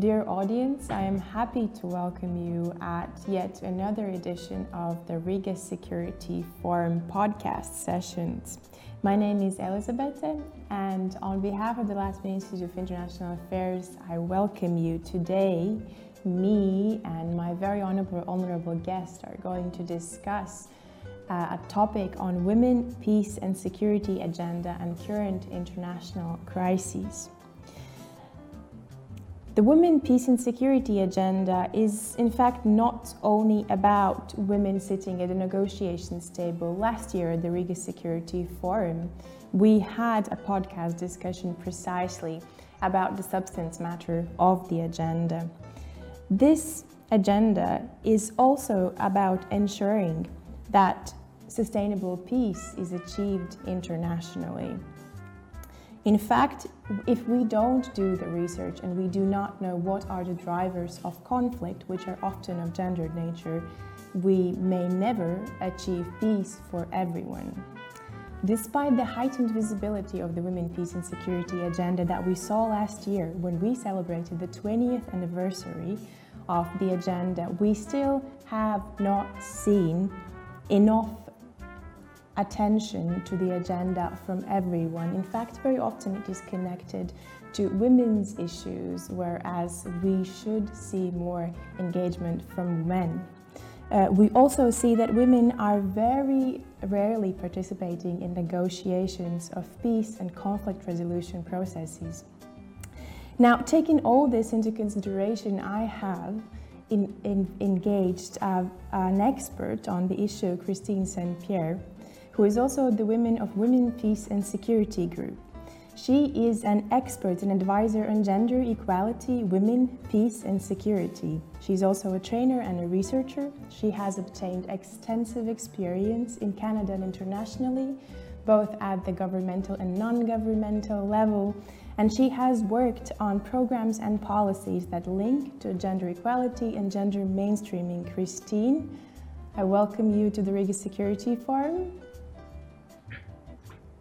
Dear audience, I am happy to welcome you at yet another edition of the Riga Security Forum podcast sessions. My name is Elizabeth, and on behalf of the Latvian Institute of International Affairs, I welcome you today. Me and my very honorable, honorable guest are going to discuss uh, a topic on women, peace, and security agenda and current international crises. The Women, Peace and Security agenda is, in fact, not only about women sitting at the negotiations table. Last year at the Riga Security Forum, we had a podcast discussion precisely about the substance matter of the agenda. This agenda is also about ensuring that sustainable peace is achieved internationally. In fact, if we don't do the research and we do not know what are the drivers of conflict, which are often of gendered nature, we may never achieve peace for everyone. Despite the heightened visibility of the Women, Peace and Security agenda that we saw last year when we celebrated the 20th anniversary of the agenda, we still have not seen enough attention to the agenda from everyone. In fact, very often it is connected to women's issues, whereas we should see more engagement from men. Uh, we also see that women are very rarely participating in negotiations of peace and conflict resolution processes. Now, taking all this into consideration, I have in, in, engaged uh, an expert on the issue, Christine St. Pierre, who is also the Women of Women, Peace and Security Group. She is an expert and advisor on gender equality, women, peace, and security. She's also a trainer and a researcher. She has obtained extensive experience in Canada and internationally, both at the governmental and non governmental level. And she has worked on programs and policies that link to gender equality and gender mainstreaming. Christine, I welcome you to the Riga Security Forum.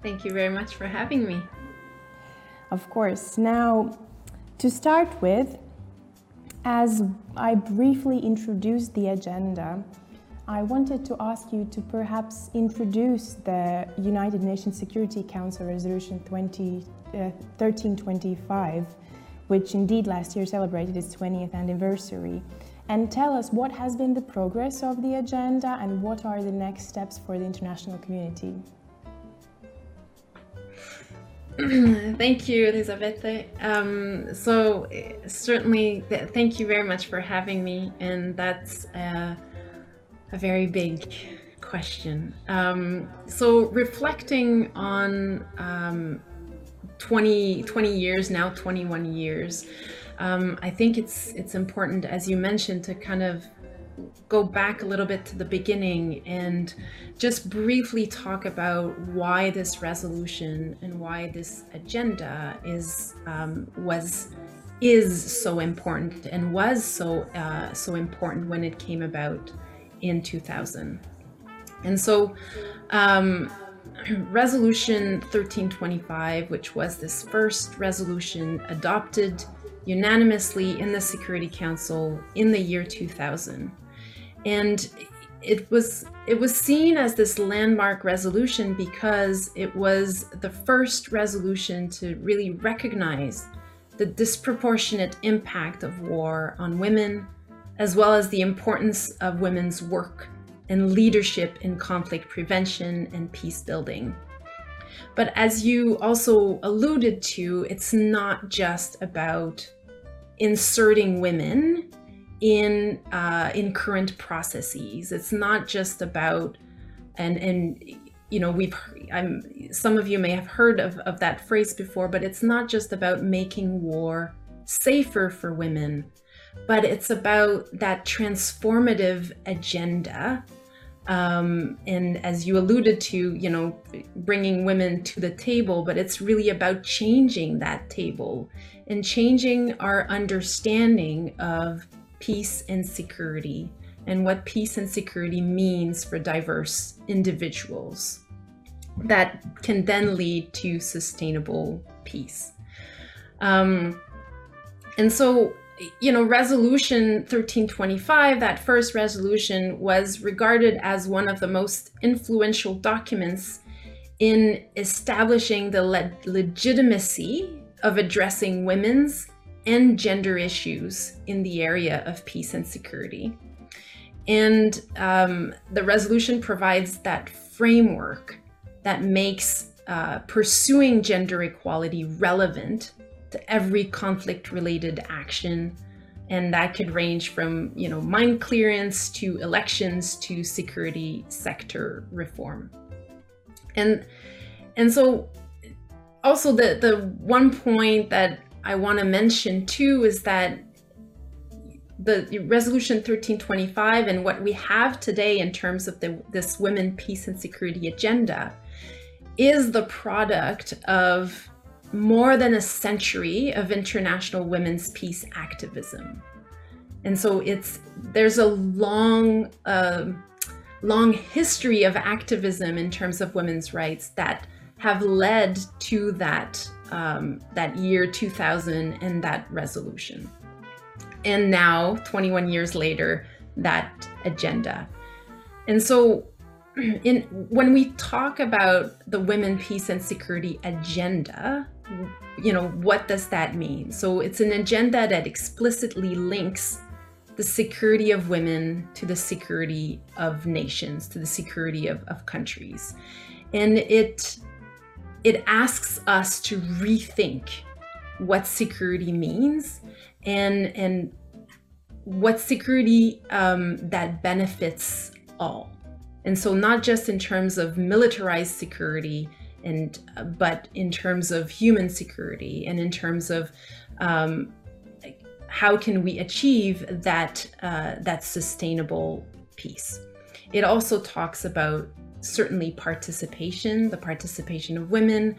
Thank you very much for having me. Of course. Now, to start with, as I briefly introduced the agenda, I wanted to ask you to perhaps introduce the United Nations Security Council Resolution 20, uh, 1325, which indeed last year celebrated its 20th anniversary, and tell us what has been the progress of the agenda and what are the next steps for the international community. thank you, Elisabetta. Um, so certainly, th- thank you very much for having me, and that's uh, a very big question. Um, so reflecting on um, 20, 20 years now, 21 years, um, I think it's it's important, as you mentioned, to kind of go back a little bit to the beginning and just briefly talk about why this resolution and why this agenda is um, was is so important and was so uh, so important when it came about in 2000 and so um, resolution 1325 which was this first resolution adopted unanimously in the security council in the year 2000 and it was it was seen as this landmark resolution because it was the first resolution to really recognize the disproportionate impact of war on women as well as the importance of women's work and leadership in conflict prevention and peace building. But as you also alluded to, it's not just about inserting women in uh, in current processes. It's not just about and and you know we've I'm some of you may have heard of, of that phrase before, but it's not just about making war safer for women, but it's about that transformative agenda. Um, and as you alluded to, you know, bringing women to the table, but it's really about changing that table and changing our understanding of peace and security and what peace and security means for diverse individuals that can then lead to sustainable peace. Um, and so you know, Resolution 1325, that first resolution, was regarded as one of the most influential documents in establishing the le- legitimacy of addressing women's and gender issues in the area of peace and security. And um, the resolution provides that framework that makes uh, pursuing gender equality relevant to every conflict related action and that could range from you know mine clearance to elections to security sector reform and and so also the the one point that i want to mention too is that the resolution 1325 and what we have today in terms of the, this women peace and security agenda is the product of more than a century of international women's peace activism. And so it's there's a long uh, long history of activism in terms of women's rights that have led to that um, that year 2000 and that resolution. And now, 21 years later, that agenda. And so in when we talk about the women peace and security agenda you know what does that mean so it's an agenda that explicitly links the security of women to the security of nations to the security of, of countries and it it asks us to rethink what security means and and what security um, that benefits all and so, not just in terms of militarized security, and but in terms of human security, and in terms of um, how can we achieve that uh, that sustainable peace. It also talks about certainly participation, the participation of women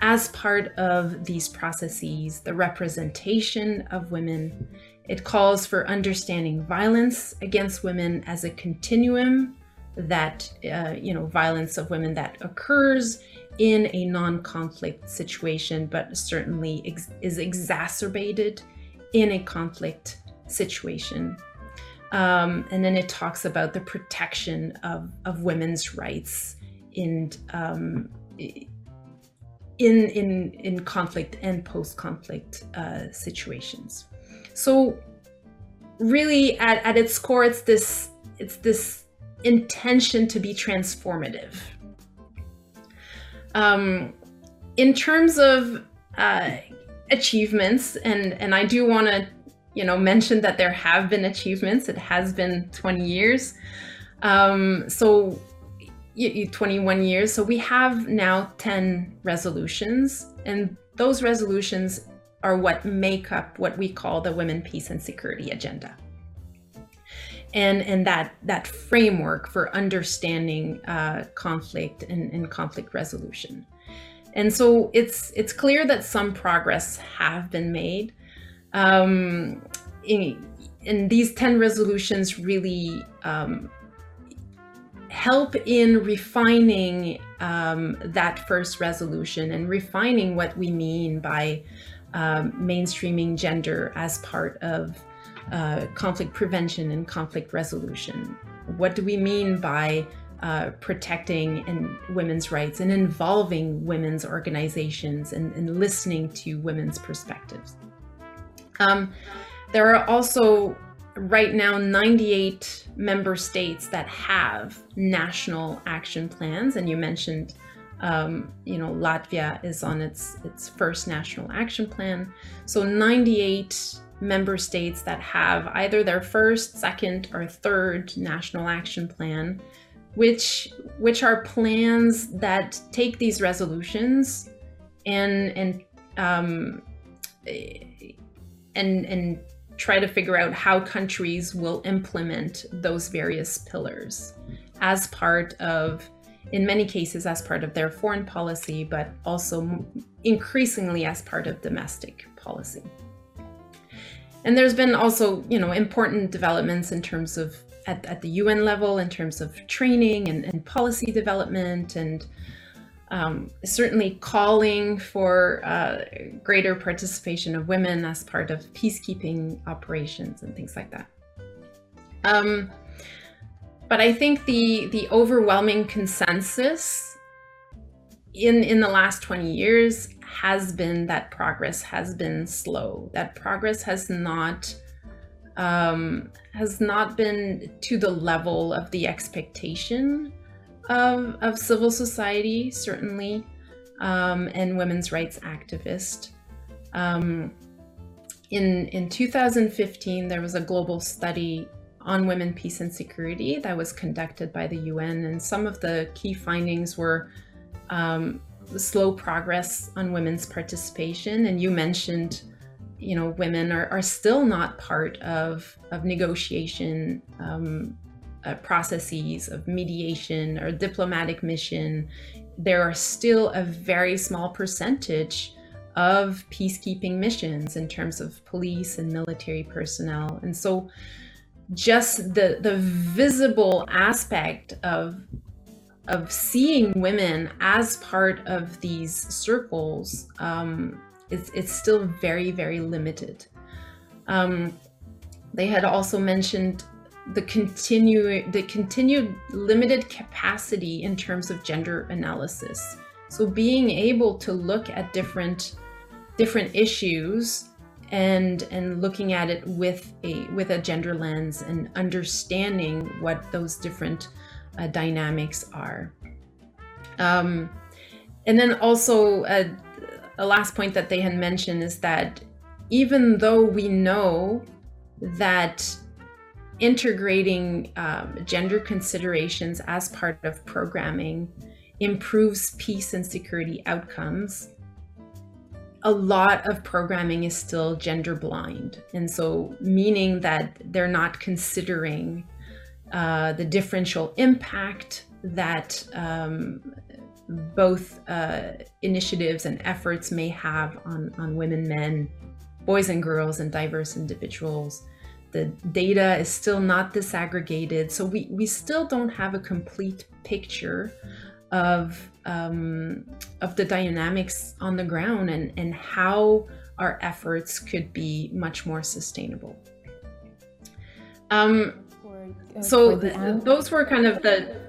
as part of these processes, the representation of women. It calls for understanding violence against women as a continuum that uh, you know violence of women that occurs in a non-conflict situation but certainly ex- is exacerbated in a conflict situation um, and then it talks about the protection of, of women's rights in um, in in in conflict and post-conflict uh, situations so really at, at its core it's this it's this intention to be transformative. Um, in terms of uh, achievements, and and I do want to, you know, mentioned that there have been achievements. It has been 20 years, um, so 21 years. So we have now 10 resolutions, and those resolutions are what make up what we call the Women, Peace, and Security Agenda and and that that framework for understanding uh, conflict and, and conflict resolution. And so it's it's clear that some progress have been made. Um, in, in these 10 resolutions really um, help in refining um, that first resolution and refining what we mean by um, mainstreaming gender as part of uh, conflict prevention and conflict resolution. What do we mean by uh, protecting and women's rights and involving women's organizations and, and listening to women's perspectives? Um, there are also right now 98 member states that have national action plans, and you mentioned um, you know Latvia is on its its first national action plan. So 98 member states that have either their first, second, or third national action plan, which which are plans that take these resolutions and and um, and and try to figure out how countries will implement those various pillars as part of in many cases as part of their foreign policy but also increasingly as part of domestic policy and there's been also, you know, important developments in terms of at, at the UN level, in terms of training and, and policy development. And um, certainly calling for uh, greater participation of women as part of peacekeeping operations and things like that. Um, but I think the the overwhelming consensus in in the last 20 years has been that progress has been slow. That progress has not um, has not been to the level of the expectation of, of civil society, certainly, um, and women's rights activists. Um, in, in 2015, there was a global study on women, peace, and security that was conducted by the UN, and some of the key findings were um, slow progress on women's participation. And you mentioned, you know, women are, are still not part of, of negotiation um, uh, processes of mediation or diplomatic mission, there are still a very small percentage of peacekeeping missions in terms of police and military personnel. And so just the the visible aspect of of seeing women as part of these circles um, is it's still very very limited. Um, they had also mentioned the continue the continued limited capacity in terms of gender analysis. So being able to look at different different issues and and looking at it with a with a gender lens and understanding what those different uh, dynamics are. Um, and then also uh, a last point that they had mentioned is that even though we know that integrating um, gender considerations as part of programming improves peace and security outcomes. A lot of programming is still gender blind and so meaning that they're not considering uh, the differential impact that um, both uh, initiatives and efforts may have on, on women men boys and girls and diverse individuals the data is still not disaggregated. So we, we still don't have a complete picture of um, of the dynamics on the ground and, and how our efforts could be much more sustainable. Um, uh, so those were kind of the.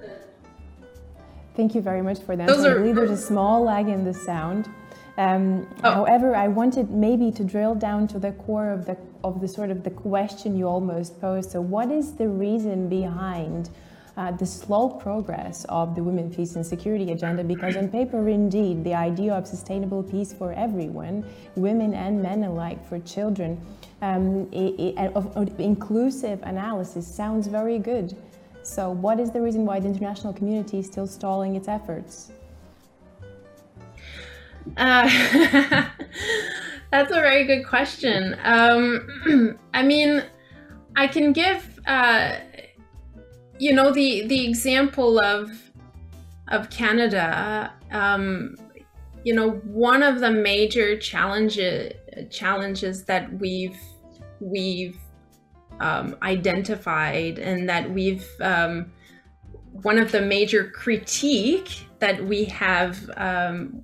Thank you very much for that. Those are, I believe there's a small lag in the sound. Um, oh. However, I wanted maybe to drill down to the core of the of the sort of the question you almost posed. So, what is the reason behind uh, the slow progress of the Women, Peace and Security agenda? Because on paper, indeed, the idea of sustainable peace for everyone, women and men alike, for children, um, it, it, of, of inclusive analysis sounds very good. So, what is the reason why the international community is still stalling its efforts? Uh, that's a very good question. Um, I mean, I can give, uh, you know, the the example of of Canada. Um, you know, one of the major challenges challenges that we've we've um, identified and that we've um, one of the major critique that we have um,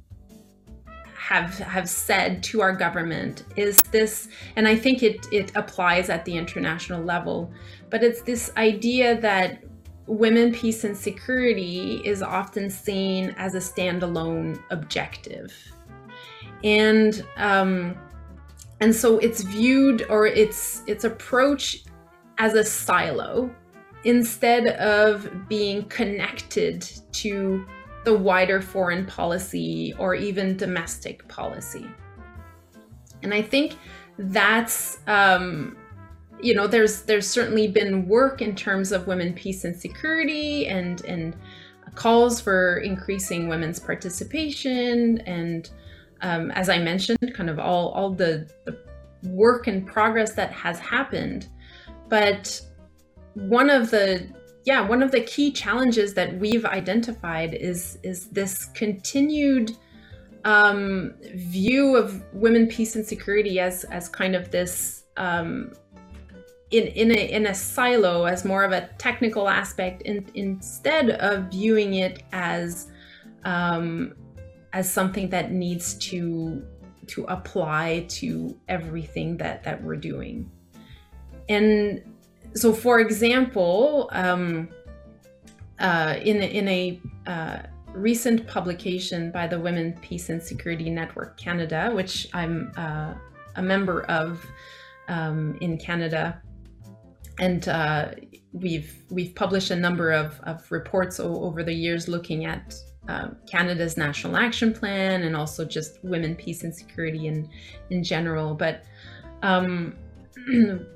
have have said to our government is this and i think it it applies at the international level but it's this idea that women peace and security is often seen as a standalone objective. And um, and so it's viewed or its its approach as a silo instead of being connected to the wider foreign policy or even domestic policy. And I think that's um, you know there's there's certainly been work in terms of women peace and security and and calls for increasing women's participation and um, as I mentioned kind of all all the, the work and progress that has happened but one of the yeah, one of the key challenges that we've identified is is this continued um, view of women, peace, and security as as kind of this um, in in a in a silo as more of a technical aspect, in, instead of viewing it as um, as something that needs to to apply to everything that that we're doing. And so, for example, um, uh, in in a uh, recent publication by the Women, Peace and Security Network Canada, which I'm uh, a member of um, in Canada, and uh, we've we've published a number of, of reports over the years looking at um, Canada's national action plan and also just women, peace, and security in in general. But um,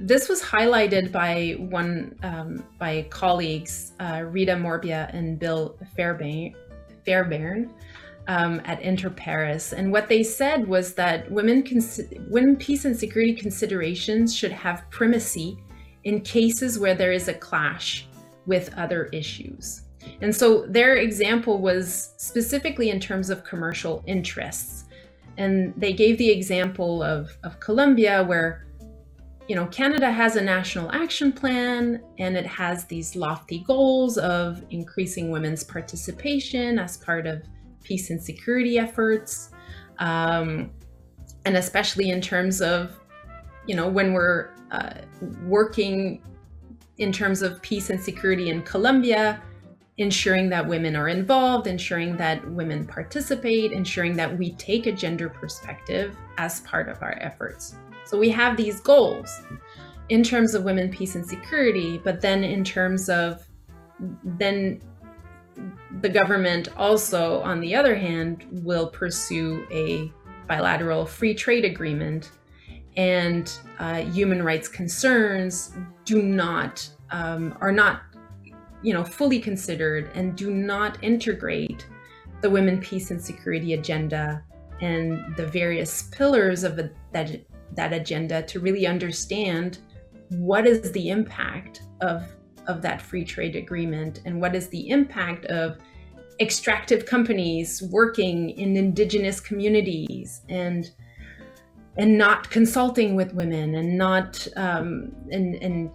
this was highlighted by one um, by colleagues, uh, Rita Morbia and Bill Fairbairn, Fairbairn um, at Inter-Pares, and what they said was that women, women peace and security considerations should have primacy in cases where there is a clash with other issues. And so their example was specifically in terms of commercial interests. And they gave the example of, of Colombia, where you know, Canada has a national action plan and it has these lofty goals of increasing women's participation as part of peace and security efforts. Um, and especially in terms of, you know, when we're uh, working in terms of peace and security in Colombia, ensuring that women are involved, ensuring that women participate, ensuring that we take a gender perspective as part of our efforts. So we have these goals in terms of women, peace, and security, but then in terms of then the government also, on the other hand, will pursue a bilateral free trade agreement, and uh, human rights concerns do not um, are not you know fully considered and do not integrate the women, peace, and security agenda and the various pillars of a, that that agenda to really understand what is the impact of of that free trade agreement and what is the impact of extractive companies working in indigenous communities and and not consulting with women and not um, and and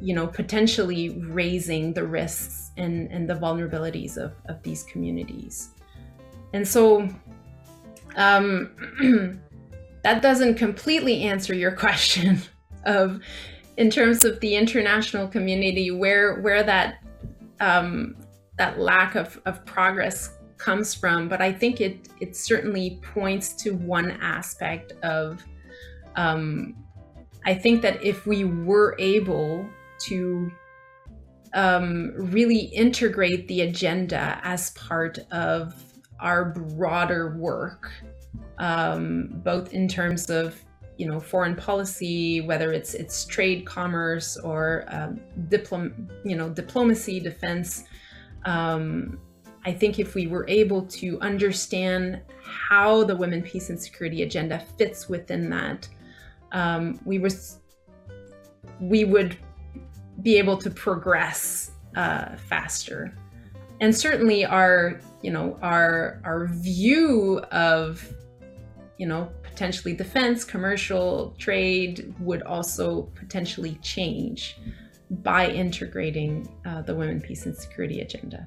you know potentially raising the risks and and the vulnerabilities of of these communities. And so um, that doesn't completely answer your question of in terms of the international community where where that um, that lack of, of progress comes from. But i think it it certainly points to one aspect of um, i think that if we were able to um, really integrate the agenda as part of our broader work um, both in terms of you know foreign policy, whether it's it's trade, commerce, or um, diplom you know diplomacy, defense. Um, I think if we were able to understand how the women, peace, and security agenda fits within that, um, we was we would be able to progress uh, faster. And certainly, our you know our our view of you know, potentially defense, commercial, trade would also potentially change by integrating uh, the women, peace, and security agenda.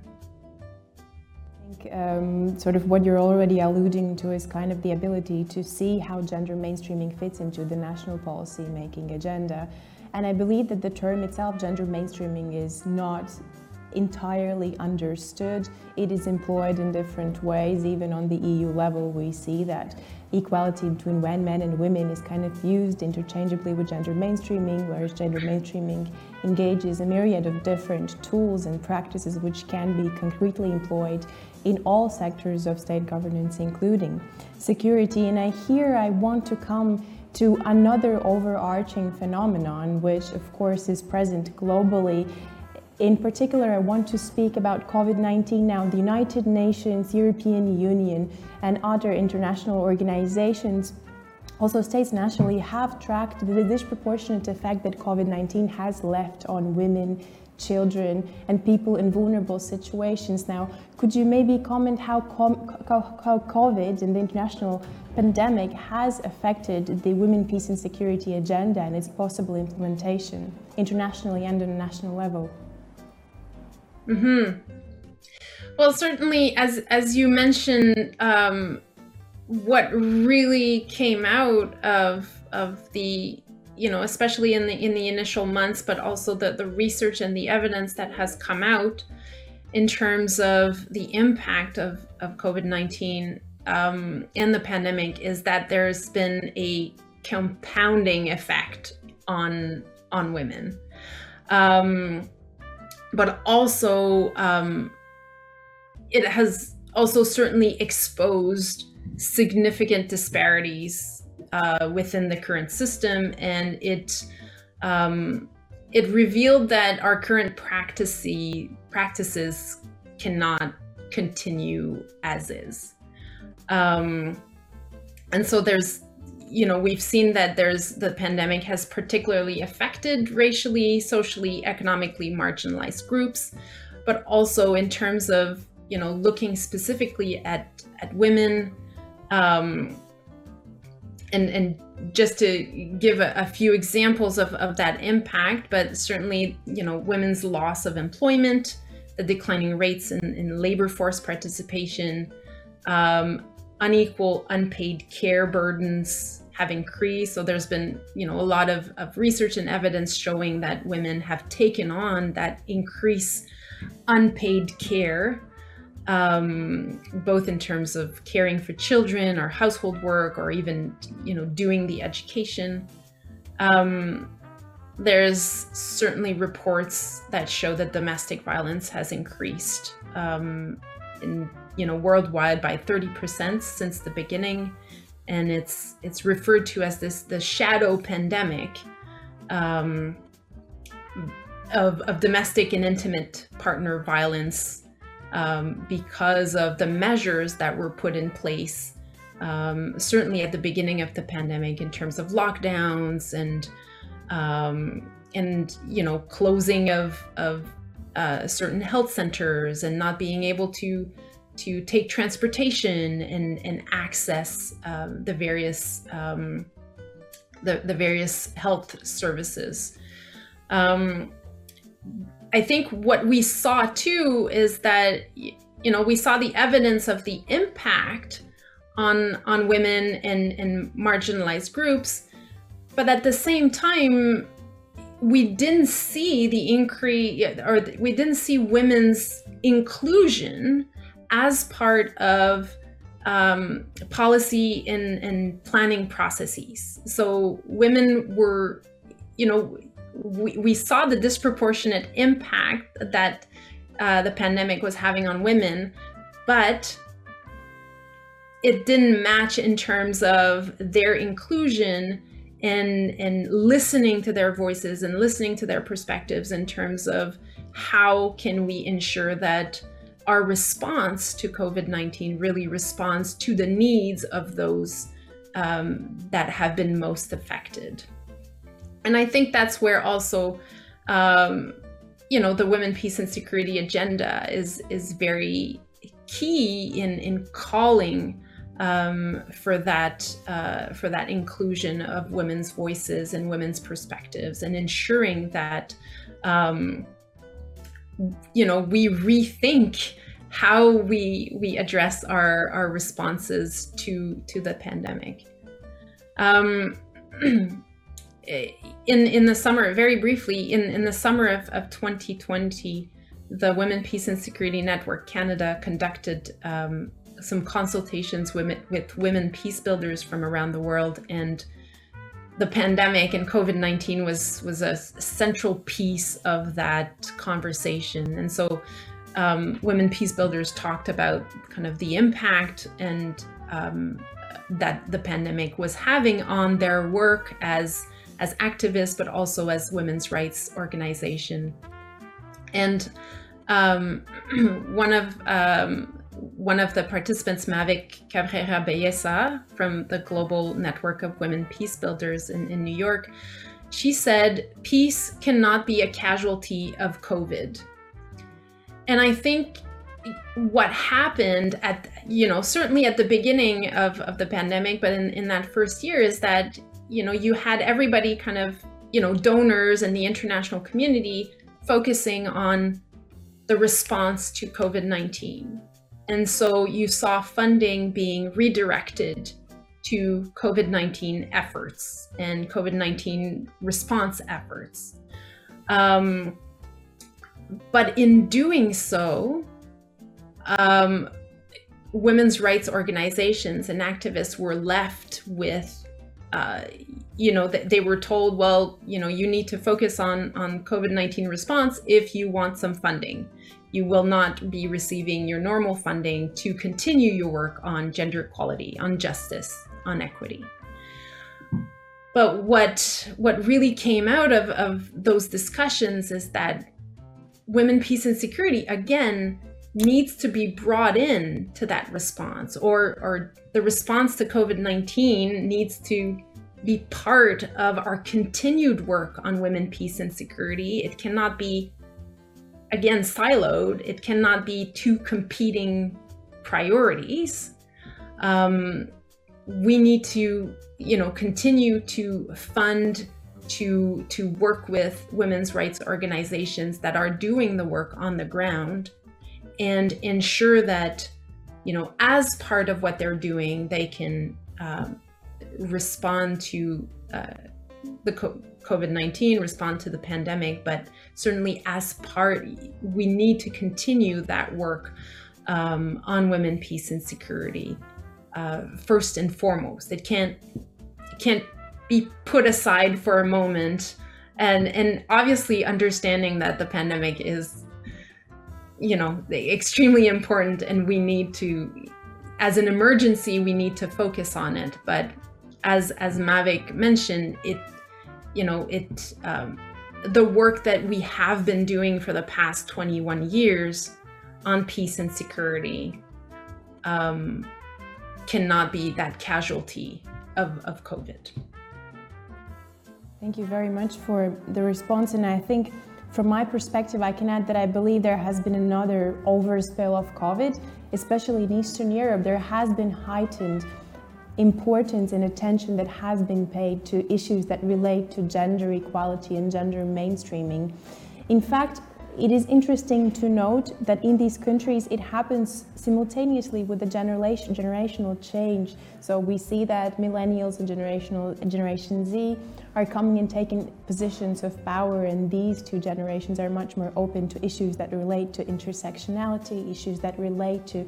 I think um, sort of what you're already alluding to is kind of the ability to see how gender mainstreaming fits into the national policy making agenda. And I believe that the term itself, gender mainstreaming, is not entirely understood. It is employed in different ways, even on the EU level, we see that equality between men and women is kind of used interchangeably with gender mainstreaming, whereas gender mainstreaming engages a myriad of different tools and practices which can be concretely employed in all sectors of state governance, including security. And I here I want to come to another overarching phenomenon, which of course is present globally in particular, I want to speak about COVID 19 now. The United Nations, European Union, and other international organizations, also states nationally, have tracked the disproportionate effect that COVID 19 has left on women, children, and people in vulnerable situations. Now, could you maybe comment how, how COVID and the international pandemic has affected the Women, Peace, and Security agenda and its possible implementation internationally and on a national level? Hmm. Well, certainly, as as you mentioned, um, what really came out of of the you know especially in the in the initial months but also the the research and the evidence that has come out in terms of the impact of of covid-19 um, and the pandemic is that there's been a compounding effect on on women. Um, but also um, it has also certainly exposed significant disparities uh, within the current system, and it um, it revealed that our current practices cannot continue as is. Um, and so there's you know we've seen that there's the pandemic has particularly affected racially socially economically marginalized groups but also in terms of you know looking specifically at at women um, and and just to give a, a, few examples of, of that impact, but certainly, you know, women's loss of employment, the declining rates in, in labor force participation, um, unequal unpaid care burdens have increased. So there's been, you know, a lot of, of research and evidence showing that women have taken on that increase unpaid care um, both in terms of caring for children or household work or even you know doing the education. Um, there's certainly reports that show that domestic violence has increased um, in you know worldwide by 30% since the beginning. And it's it's referred to as this the shadow pandemic um, of, of domestic and intimate partner violence um, because of the measures that were put in place, um, certainly at the beginning of the pandemic, in terms of lockdowns and um, and you know closing of of uh, certain health centers and not being able to to take transportation and and access um, the various um, the the various health services. I think what we saw too is that you know we saw the evidence of the impact on on women and, and marginalized groups, but at the same time we didn't see the increase or we didn't see women's inclusion as part of um, policy and, and planning processes. So women were, you know, we, we saw the disproportionate impact that uh, the pandemic was having on women, but it didn't match in terms of their inclusion and and listening to their voices and listening to their perspectives in terms of how can we ensure that our response to COVID-19 really responds to the needs of those um, that have been most affected and I think that's where also, um, you know, the women, peace, and security agenda is is very key in in calling um, for that uh, for that inclusion of women's voices and women's perspectives, and ensuring that um, you know we rethink how we we address our our responses to to the pandemic. Um, in in the summer, very briefly, in in the summer of, of 2020, the Women, Peace and Security Network Canada conducted um, some consultations with, with women peace builders from around the world, and the pandemic and COVID 19 was was a central piece of that conversation, and so. Um, women peace builders talked about kind of the impact and um, that the pandemic was having on their work as as activists, but also as women's rights organization. And um, one of um, one of the participants, Mavic Cabrera Balleza from the Global Network of Women Peace Builders in, in New York, she said, Peace cannot be a casualty of COVID. And I think what happened at, you know, certainly at the beginning of, of the pandemic, but in, in that first year, is that you know, you had everybody kind of, you know, donors and the international community focusing on the response to COVID 19. And so you saw funding being redirected to COVID 19 efforts and COVID 19 response efforts. Um, but in doing so, um, women's rights organizations and activists were left with uh, you know that they were told well you know you need to focus on on covid-19 response if you want some funding. You will not be receiving your normal funding to continue your work on gender equality on justice on equity. But what what really came out of of those discussions is that women peace and security again needs to be brought in to that response or or the response to COVID-19 needs to be part of our continued work on women peace and security. It cannot be again siloed. It cannot be two competing priorities. Um, we need to you know continue to fund to to work with women's rights organizations that are doing the work on the ground and ensure that you know as part of what they're doing they can um, respond to uh, the covid-19 respond to the pandemic but certainly as part we need to continue that work um, on women peace and security uh, first and foremost. It can't can't be put aside for a moment. And and obviously understanding that the pandemic is you know extremely important and we need to as an emergency we need to focus on it. But as as Mavic mentioned it you know it um, the work that we have been doing for the past 21 years on peace and security um, cannot be that casualty of, of covid thank you very much for the response and i think from my perspective, I can add that I believe there has been another overspill of COVID, especially in Eastern Europe. There has been heightened importance and attention that has been paid to issues that relate to gender equality and gender mainstreaming. In fact, it is interesting to note that in these countries it happens simultaneously with the generation, generational change. So we see that millennials and generational Generation Z are coming and taking positions of power, and these two generations are much more open to issues that relate to intersectionality, issues that relate to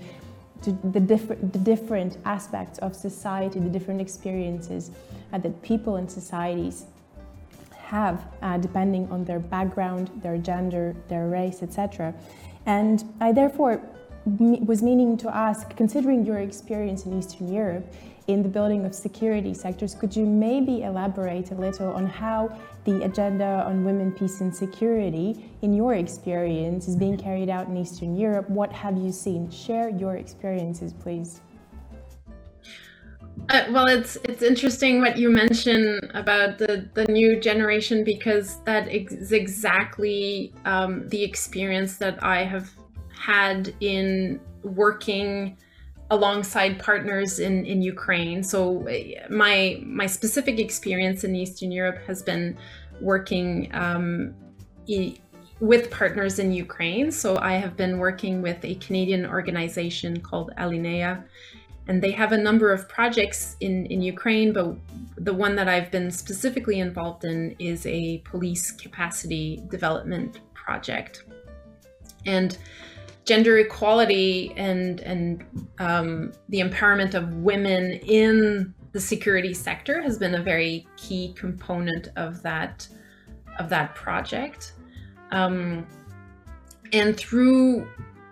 to the different, the different aspects of society, the different experiences uh, that people and societies have, uh, depending on their background, their gender, their race, etc. And I therefore was meaning to ask, considering your experience in Eastern Europe in the building of security sectors, could you maybe elaborate a little on how the agenda on women, peace, and security, in your experience, is being carried out in Eastern Europe? What have you seen? Share your experiences, please. Uh, well, it's it's interesting what you mention about the the new generation because that is exactly um, the experience that I have had in working alongside partners in in Ukraine. So my my specific experience in Eastern Europe has been working um, e- with partners in Ukraine. So I have been working with a Canadian organization called Alinea and they have a number of projects in, in Ukraine, but the one that I've been specifically involved in is a police capacity development project. And gender equality and and um, the empowerment of women in the security sector has been a very key component of that of that project. Um, and through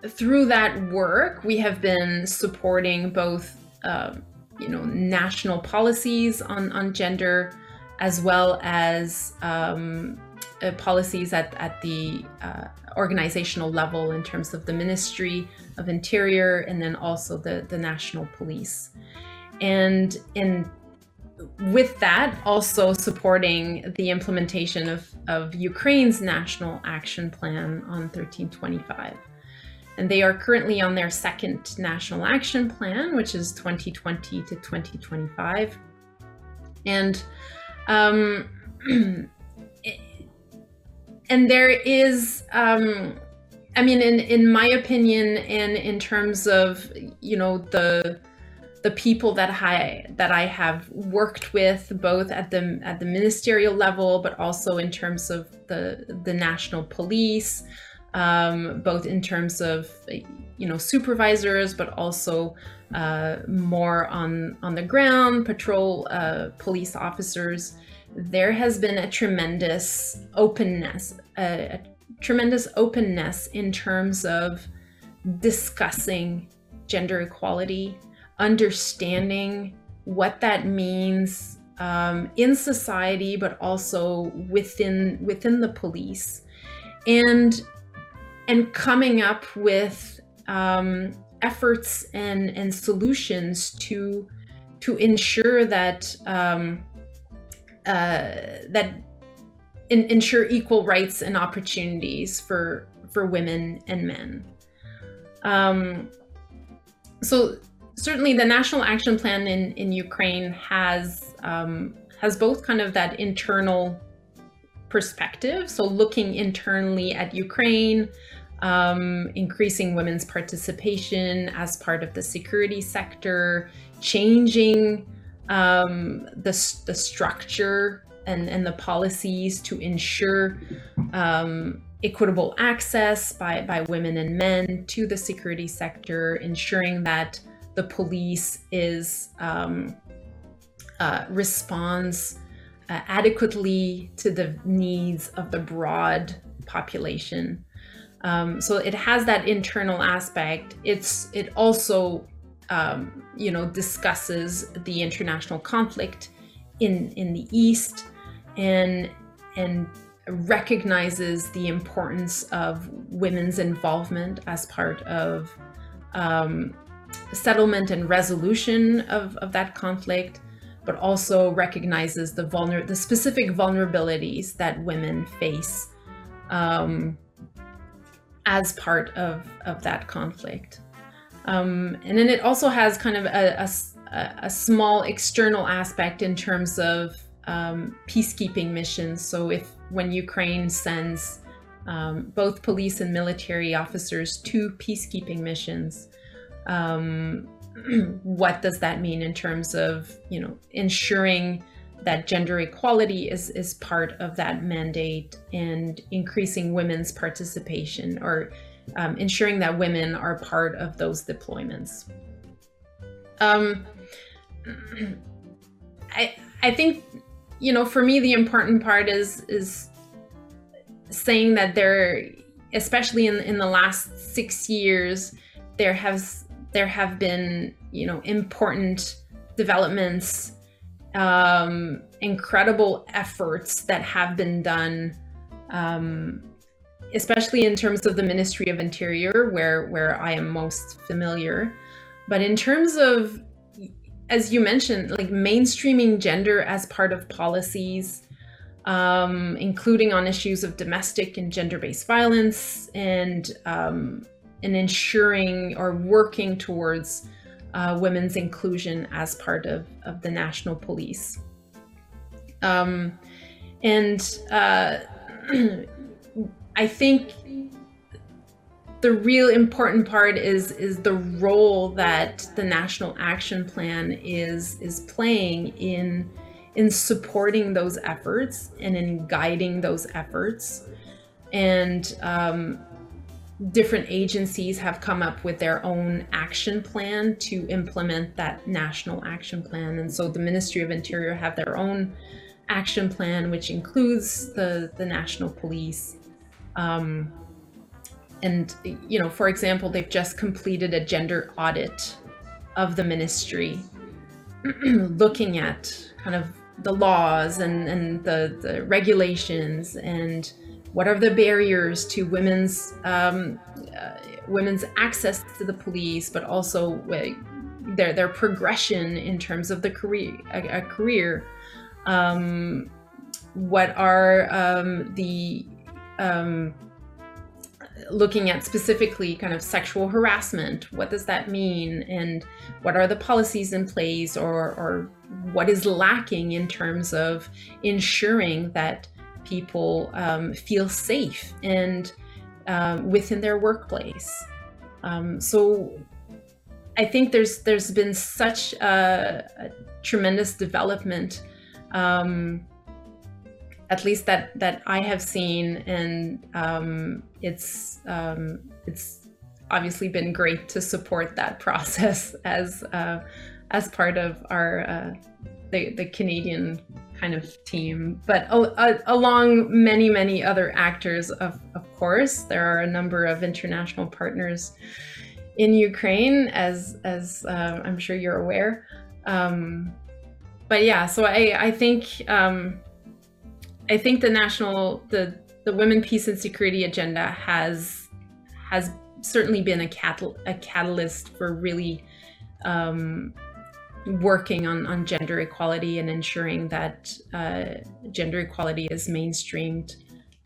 through that work, we have been supporting both, uh, you know, national policies on, on gender, as well as um, uh, policies at, at the uh, organizational level in terms of the Ministry of Interior and then also the, the National Police. And in with that, also supporting the implementation of, of Ukraine's National Action Plan on 1325 and they are currently on their second national action plan, which is 2020 to 2025. And um, and there is um, I mean, in in my opinion, and in terms of you know the the people that I that I have worked with, both at the at the ministerial level, but also in terms of the the national police, um, both in terms of you know supervisors, but also uh, more on on the ground, patrol uh, police officers. There has been a tremendous openness, a, a tremendous openness in terms of discussing gender equality, understanding what that means um, in society, but also within within the police, and and coming up with um, efforts and and solutions to to ensure that um, uh, that in, ensure equal rights and opportunities for for women and men. Um, so certainly, the national action plan in in Ukraine has um, has both kind of that internal perspective, so looking internally at Ukraine, um, increasing women's participation as part of the security sector, changing um, the the structure and, and the policies to ensure um, equitable access by, by women and men to the security sector, ensuring that the police is um, uh, responds uh, adequately to the needs of the broad population. Um, so it has that internal aspect. It's it also um, you know discusses the international conflict in in the east and and recognizes the importance of women's involvement as part of um, settlement and resolution of, of that conflict, but also recognizes the vulner- the specific vulnerabilities that women face um, as part of, of that conflict. Um, and then it also has kind of a, a, a small external aspect in terms of um, peacekeeping missions. So if when Ukraine sends um, both police and military officers to peacekeeping missions, um, what does that mean in terms of you know ensuring that gender equality is is part of that mandate and increasing women's participation or um, ensuring that women are part of those deployments. Um, I I think you know, for me, the important part is is saying that there, especially in in the last six years, there has there have been you know important developments, um, incredible efforts that have been done. Um, especially in terms of the Ministry of Interior, where where I am most familiar, but in terms of as you mentioned, like mainstreaming gender as part of policies, um, including on issues of domestic and gender-based violence, and um, and ensuring or working towards uh, women's inclusion as part of, of the national police. Um, and uh, I think the real important part is is the role that the national action plan is is playing in in supporting those efforts and in guiding those efforts. And um, different agencies have come up with their own action plan to implement that national action plan. And so the ministry of interior have their own action plan which includes the the national police um, and you know for example they've just completed a gender audit of the ministry looking at kind of the laws and, and the, the regulations and what are the barriers to women's um, uh, women's access to the police but also their their progression in terms of the career a, a career. Um, what are um, the um, looking at specifically kind of sexual harassment. What does that mean? And what are the policies in place or, or what is lacking in terms of ensuring that people um, feel safe? And uh, within their workplace. Um, so I think there's there's been such a, a tremendous development, um, at least that that I have seen, and um, it's um, it's obviously been great to support that process as uh, as part of our uh, the the Canadian kind of team, but along many many other actors of of course there are a number of international partners in Ukraine, as as uh, I'm sure you're aware. Um, but yeah, so I I think um, I think the national the the women peace and security agenda has has certainly been a catal- a catalyst for really um, working on on gender equality and ensuring that uh, gender equality is mainstreamed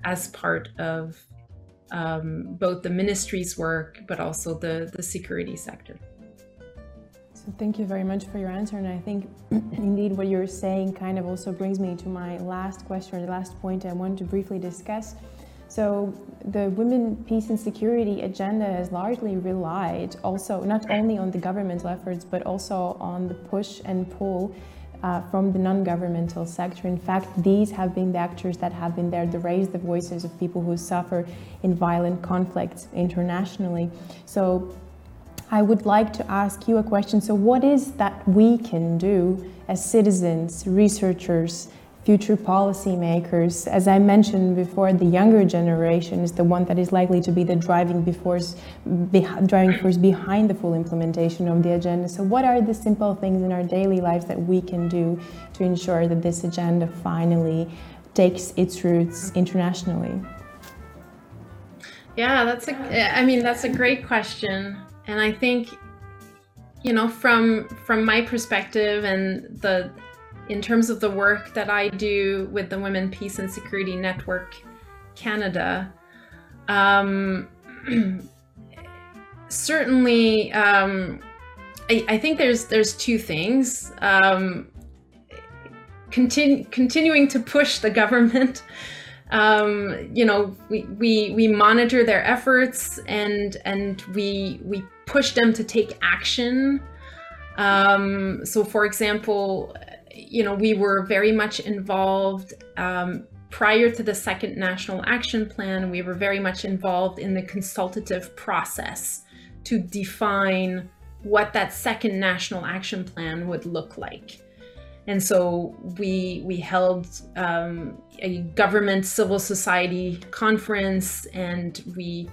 as part of um, both the ministry's work, but also the, the security sector. Thank you very much for your answer. And I think indeed what you're saying kind of also brings me to my last question, the last point I want to briefly discuss. So the women peace and security agenda has largely relied also not only on the governmental efforts, but also on the push and pull uh, from the non-governmental sector. In fact, these have been the actors that have been there to raise the voices of people who suffer in violent conflicts internationally. So I would like to ask you a question. So what is that we can do as citizens, researchers, future policymakers. As I mentioned before, the younger generation is the one that is likely to be the driving force, driving force behind the full implementation of the agenda. So, what are the simple things in our daily lives that we can do to ensure that this agenda finally takes its roots internationally? Yeah, that's a. I mean, that's a great question, and I think, you know, from from my perspective and the in terms of the work that I do with the Women Peace and Security Network Canada, um, certainly, um, I, I, think there's there's two things. Um, continu- continuing to push the government. Um, you know, we, we we monitor their efforts and and we we push them to take action. Um, so, for example, you know, we were very much involved um, prior to the second national action plan. We were very much involved in the consultative process to define what that second national action plan would look like. And so we we held um, a government civil society conference, and we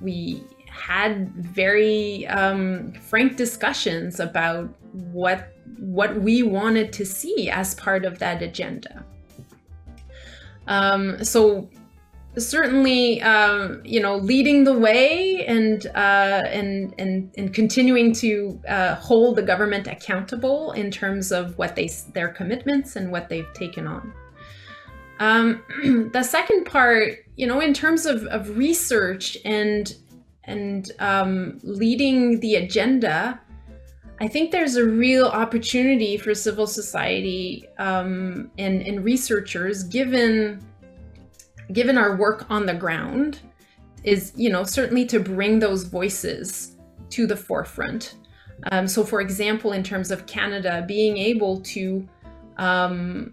we had very um, frank discussions about what what we wanted to see as part of that agenda. Um, so certainly, um, you know, leading the way and uh, and and and continuing to uh, hold the government accountable in terms of what they their commitments and what they've taken on. Um, the second part, you know, in terms of, of research and and um, leading the agenda, I think there's a real opportunity for civil society um, and, and researchers, given given our work on the ground, is you know certainly to bring those voices to the forefront. Um, so, for example, in terms of Canada, being able to, um,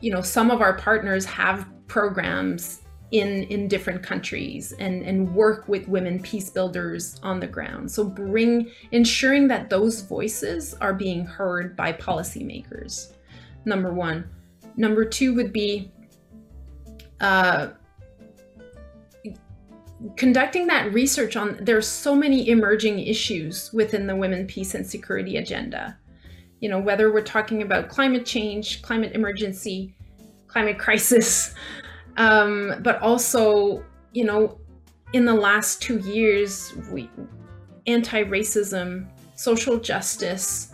you know, some of our partners have programs in in different countries and and work with women peace builders on the ground. So bring ensuring that those voices are being heard by policymakers number one. Number two would be uh, conducting that research on there's so many emerging issues within the women peace and security agenda. You know whether we're talking about climate change climate emergency climate crisis um, but also, you know, in the last two years, we anti-racism, social justice,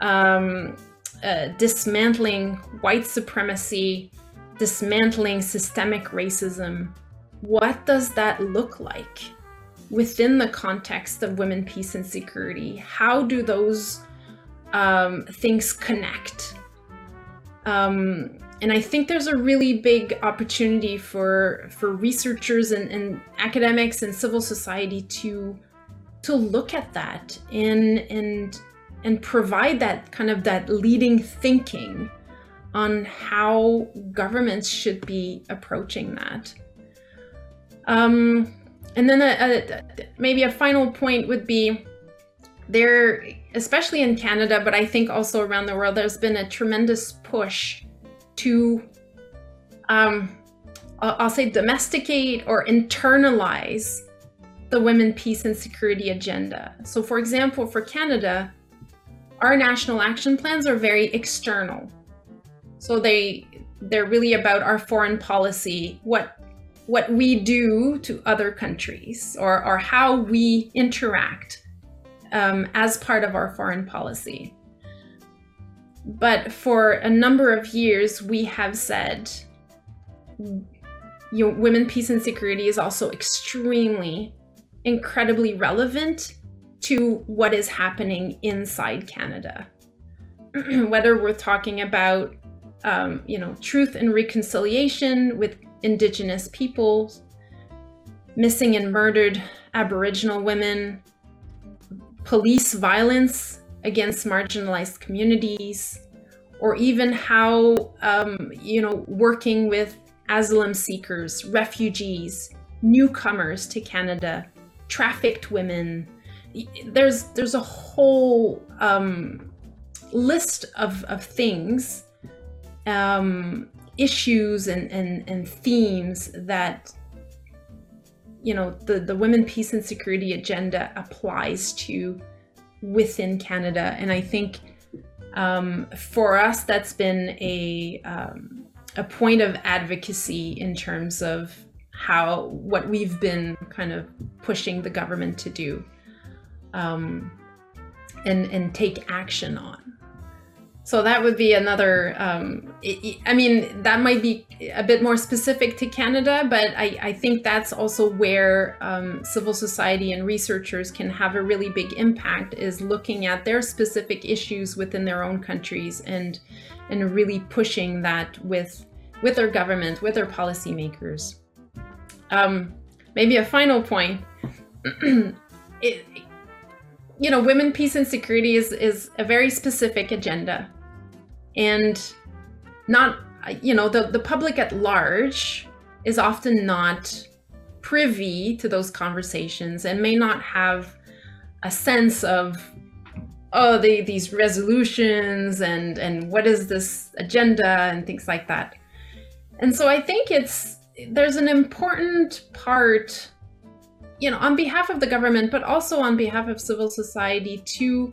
um, uh, dismantling white supremacy, dismantling systemic racism. What does that look like within the context of women, peace, and security? How do those um, things connect? Um, and I think there's a really big opportunity for for researchers and, and academics and civil society to to look at that and and and provide that kind of that leading thinking on how governments should be approaching that. Um, and then a, a, maybe a final point would be there, especially in Canada, but I think also around the world, there's been a tremendous push to, um, I'll say, domesticate or internalize the women, peace, and security agenda. So, for example, for Canada, our national action plans are very external. So they they're really about our foreign policy, what what we do to other countries, or or how we interact um, as part of our foreign policy. But for a number of years, we have said, you know, women, peace, and security is also extremely, incredibly relevant to what is happening inside Canada. Whether we're talking about, um, you know, truth and reconciliation with Indigenous peoples, missing and murdered Aboriginal women, police violence against marginalized communities, or even how, um, you know, working with asylum seekers, refugees, newcomers to Canada, trafficked women, there's there's a whole um, list of, of things um, issues and, and, and themes that you know the, the women peace and security agenda applies to within canada and i think um, for us that's been a um, a point of advocacy in terms of how what we've been kind of pushing the government to do um, and and take action on. So that would be another. Um, I mean, that might be a bit more specific to Canada, but I, I think that's also where um, civil society and researchers can have a really big impact. Is looking at their specific issues within their own countries and and really pushing that with with their government, with their policymakers. Um, maybe a final point. it, you know, women, peace, and security is is a very specific agenda, and not you know the the public at large is often not privy to those conversations and may not have a sense of oh these resolutions and and what is this agenda and things like that. And so i think it's there's an important part you know, on behalf of the government, but also on behalf of civil society to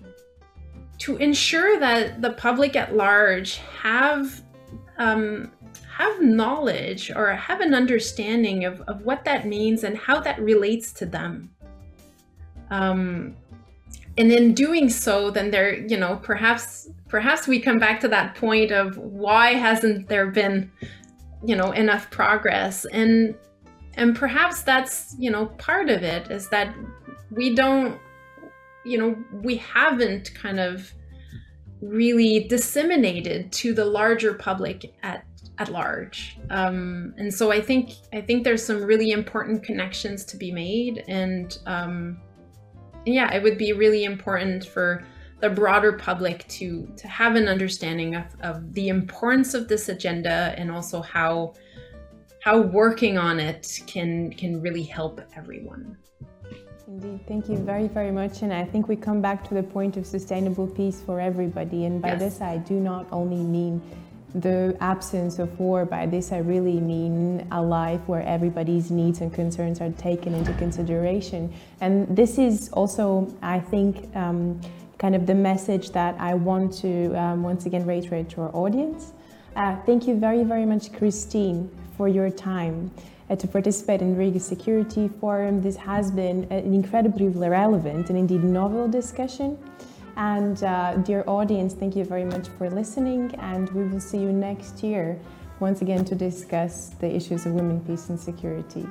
to ensure that the public at large have um, have knowledge or have an understanding of, of what that means and how that relates to them. Um, and in doing so, then there, you know, perhaps perhaps we come back to that point of why hasn't there been, you know, enough progress? And and perhaps that's you know part of it is that we don't you know we haven't kind of really disseminated to the larger public at at large. Um, and so i think i think there's some really important connections to be made and um, yeah it would be really important for the broader public to to have an understanding of, of the importance of this agenda and also how how working on it can can really help everyone. Indeed, thank you very, very much. And I think we come back to the point of sustainable peace for everybody. And by yes. this, I do not only mean the absence of war. By this, I really mean a life where everybody's needs and concerns are taken into consideration. And this is also, I think, um, kind of the message that I want to um, once again reiterate to our audience. Uh, thank you very, very much, Christine, for your time uh, to participate in Riga Security Forum. This has been an incredibly relevant and indeed novel discussion. And uh, dear audience, thank you very much for listening, and we will see you next year once again to discuss the issues of women, peace, and security.